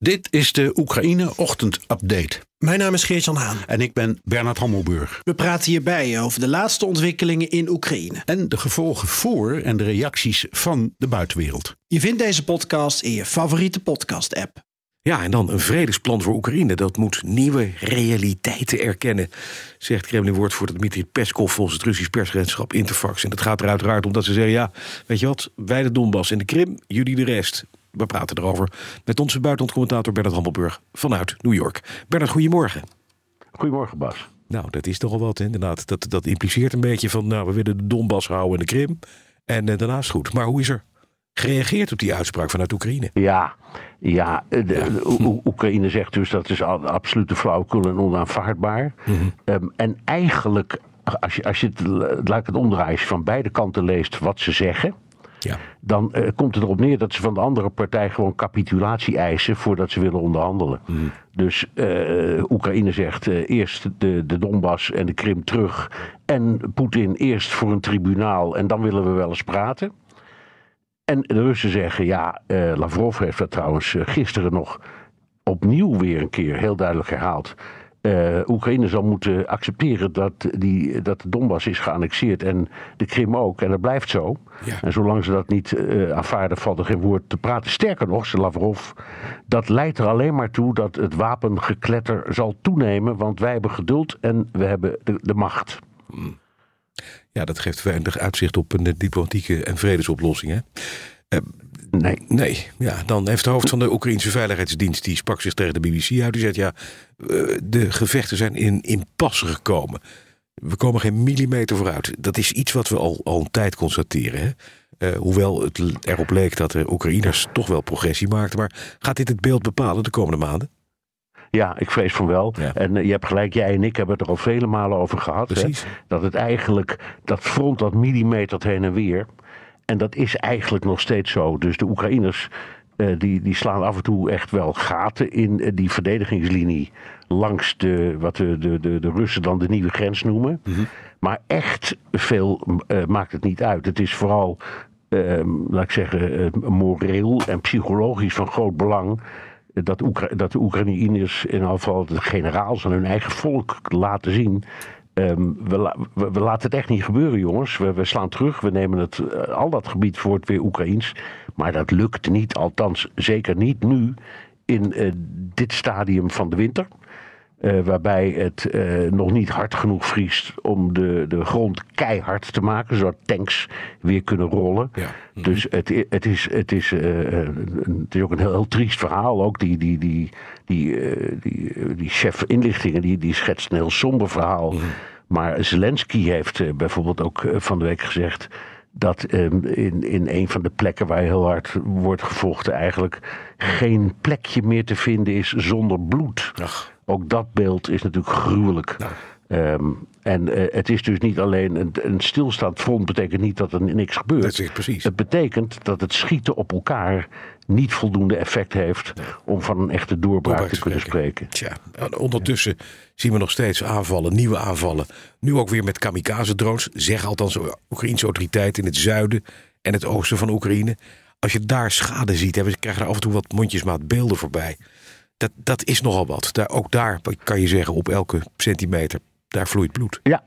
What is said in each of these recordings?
Dit is de Oekraïne Ochtend Update. Mijn naam is Geert-Jan Haan. En ik ben Bernard Hammelburg. We praten hierbij over de laatste ontwikkelingen in Oekraïne. En de gevolgen voor en de reacties van de buitenwereld. Je vindt deze podcast in je favoriete podcast-app. Ja, en dan een vredesplan voor Oekraïne. Dat moet nieuwe realiteiten erkennen, zegt Kremlin-woordvoerder Dmitri Peskov volgens het Russisch persagentschap Interfax. En dat gaat er uiteraard om dat ze zeggen: ja, weet je wat, wij de Donbass en de Krim, jullie de rest. We praten erover met onze buitenlandcommentator Bernard Hammelburg vanuit New York. Bernard, goedemorgen. Goedemorgen, Bas. Nou, dat is toch al wat, inderdaad. Dat, dat impliceert een beetje van, nou, we willen de Donbass houden en de Krim. En uh, daarnaast goed. Maar hoe is er gereageerd op die uitspraak vanuit Oekraïne? Ja, ja, de, de Oekraïne zegt dus dat is absoluut flauwekul en onaanvaardbaar. -hmm. um, en eigenlijk, als je, als je het, laat ik het omdraaien, van beide kanten leest wat ze zeggen... Ja. Dan uh, komt het erop neer dat ze van de andere partij gewoon capitulatie eisen voordat ze willen onderhandelen. Mm. Dus uh, Oekraïne zegt uh, eerst de, de Donbass en de Krim terug. En Poetin eerst voor een tribunaal en dan willen we wel eens praten. En de Russen zeggen ja, Lavrov heeft dat trouwens gisteren nog opnieuw weer een keer heel duidelijk herhaald. Uh, Oekraïne zal moeten accepteren dat, die, dat de Donbass is geannexeerd en de Krim ook. En dat blijft zo. Ja. En zolang ze dat niet uh, aanvaarden, valt er geen woord te praten. Sterker nog, Lavrov, dat leidt er alleen maar toe dat het wapengekletter zal toenemen. Want wij hebben geduld en we hebben de, de macht. Ja, dat geeft weinig uitzicht op een diplomatieke en vredesoplossing. Hè? Nee. Nee, ja, dan heeft de hoofd van de Oekraïnse Veiligheidsdienst... die sprak zich tegen de BBC uit. Die zei, ja, de gevechten zijn in impasse gekomen. We komen geen millimeter vooruit. Dat is iets wat we al, al een tijd constateren. Hè? Uh, hoewel het erop leek dat de Oekraïners toch wel progressie maakten. Maar gaat dit het beeld bepalen de komende maanden? Ja, ik vrees van wel. Ja. En uh, je hebt gelijk, jij en ik hebben het er al vele malen over gehad. Hè? Dat het eigenlijk, dat front dat millimetert heen en weer... En dat is eigenlijk nog steeds zo. Dus de Oekraïners uh, die, die slaan af en toe echt wel gaten in uh, die verdedigingslinie. Langs de, wat de, de, de, de Russen dan de nieuwe grens noemen. Mm -hmm. Maar echt veel uh, maakt het niet uit. Het is vooral, laat ik zeggen, moreel en psychologisch van groot belang. Dat, Oekra dat de Oekraïners, in geval de generaals en hun eigen volk laten zien Um, we, la we, we, laten het echt niet gebeuren, jongens. We, slaan terug. We nemen het, uh, al dat gebied voor het weer Oekraïens. Maar dat lukt niet, althans zeker niet nu in uh, dit stadium van de winter. Uh, waarbij het nog niet hard genoeg vriest om de, de grond keihard te maken, zodat tanks weer kunnen rollen. Ja. Mm -hmm. Dus het, het, is, het, is, het is ook een heel, heel triest verhaal. Ook die, die, die, die, die, die chef inlichtingen die, die schetst een heel somber verhaal. Mm -hmm. Maar Zelensky heeft bijvoorbeeld ook van de week gezegd dat um, in, in een van de plekken waar heel hard wordt gevochten eigenlijk geen plekje meer te vinden is zonder bloed. Ach. Ook dat beeld is natuurlijk gruwelijk. Nou. Um, en uh, het is dus niet alleen een, een stilstaand front, betekent niet dat er niks gebeurt. Dat is precies. Het betekent dat het schieten op elkaar niet voldoende effect heeft nee. om van een echte doorbraak, doorbraak te kunnen spreken. Tja, ondertussen zien we nog steeds aanvallen, nieuwe aanvallen. Nu ook weer met kamikaze-drones, zeggen althans Oekraïnse autoriteiten in het zuiden en het oosten van Oekraïne. Als je daar schade ziet, hè, we krijgen er af en toe wat mondjesmaat beelden voorbij. Dat, dat is nogal wat. Daar, ook daar kan je zeggen, op elke centimeter, daar vloeit bloed. Ja,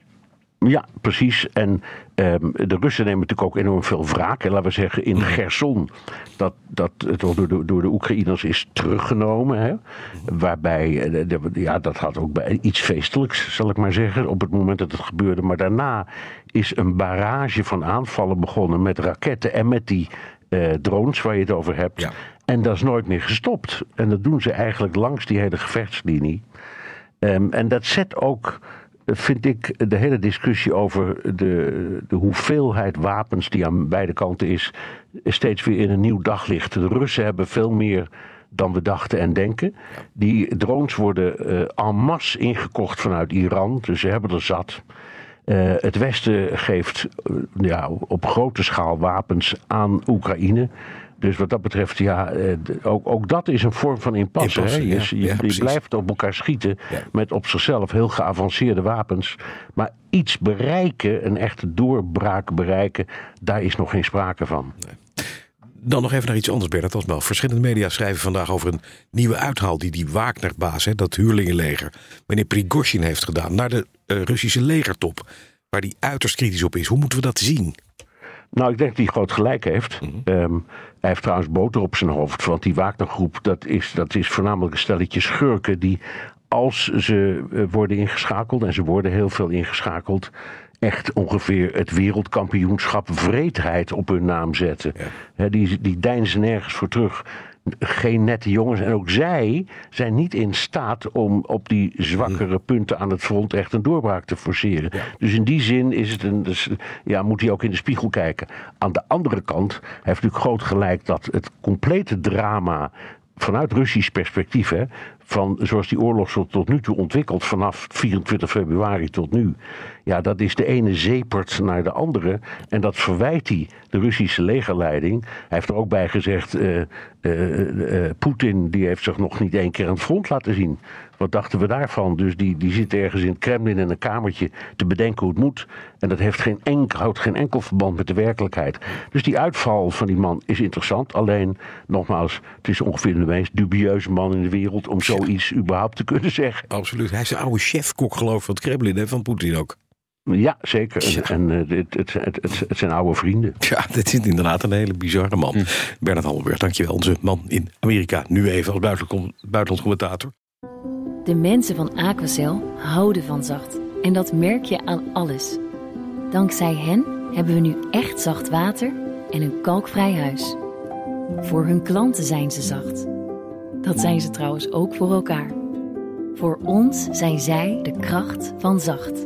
ja, precies. En um, de Russen nemen natuurlijk ook enorm veel wraak. En laten we zeggen, in Gerson, dat, dat het door de, door de Oekraïners is teruggenomen. Hè? Waarbij, de, ja, dat had ook bij iets feestelijks, zal ik maar zeggen, op het moment dat het gebeurde. Maar daarna is een barrage van aanvallen begonnen met raketten en met die uh, drones waar je het over hebt. Ja. En dat is nooit meer gestopt. En dat doen ze eigenlijk langs die hele gevechtslinie. Um, en dat zet ook vind ik de hele discussie over de, de hoeveelheid wapens die aan beide kanten is, steeds weer in een nieuw daglicht. De Russen hebben veel meer dan we dachten en denken. Die drones worden uh, en masse ingekocht vanuit Iran, dus ze hebben er zat. Uh, het Westen geeft uh, ja, op grote schaal wapens aan Oekraïne. Dus wat dat betreft, ja, ook, ook dat is een vorm van impasse. Impasse, je, ja, je, je blijft op elkaar schieten met op zichzelf heel geavanceerde wapens. Maar iets bereiken, een echte doorbraak bereiken, daar is nog geen sprake van. Nee. Dan nog even naar iets anders, Bernard Osmel. Verschillende media schrijven vandaag over een nieuwe uithaal die die Wagner-baas, dat huurlingenleger, meneer Prigozhin heeft gedaan naar de uh, Russische legertop, waar die uiterst kritisch op is. Hoe moeten we dat zien? Nou, ik denk dat hij groot gelijk heeft. Mm -hmm. um, hij heeft trouwens boter op zijn hoofd, want die Wagner-groep, dat is, dat is voornamelijk een stelletje schurken die als ze uh, worden ingeschakeld, en ze worden heel veel ingeschakeld, echt ongeveer het wereldkampioenschap vreedheid op hun naam zetten. Ja. die, die deinzen nergens voor terug. Geen nette jongens. En ook zij zijn niet in staat om op die zwakkere punten aan het front echt een doorbraak te forceren. Ja. Dus in die zin is het een, dus, ja, moet hij ook in de spiegel kijken. Aan de andere kant heeft natuurlijk groot gelijk dat het complete drama vanuit Russisch perspectief, hè, van zoals die oorlog zo tot nu toe ontwikkelt, vanaf 24 februari tot nu, ja, dat is de ene zeepert naar de andere. En dat verwijt hij de Russische legerleiding. Hij heeft er ook bij gezegd, uh, uh, uh, Poetin die heeft zich nog niet één keer aan het front laten zien. Wat dachten we daarvan? Dus die, die zit ergens in het Kremlin in een kamertje te bedenken hoe het moet. En dat heeft geen enkel, houdt geen enkel verband met de werkelijkheid. Dus die uitval van die man is interessant. Alleen, nogmaals, het is ongeveer de meest dubieuze man in de wereld om zoiets überhaupt te kunnen zeggen. Absoluut. Hij is de oude chefkok, geloof ik, van het Kremlin, hè, van Poetin ook. Ja, zeker. Ja. En uh, het, het, het, het, zijn oude vrienden. Ja, dit is inderdaad een hele bizarre man. Hm. Bernard Hammelberg, dankjewel. Onze man in Amerika. Nu even als buitenlands commentator. De mensen van Aquacel houden van zacht. En dat merk je aan alles. Dankzij hen hebben we nu echt zacht water en een kalkvrij huis. Voor hun klanten zijn ze zacht. Dat zijn ze trouwens ook voor elkaar. Voor ons zijn zij de kracht van zacht.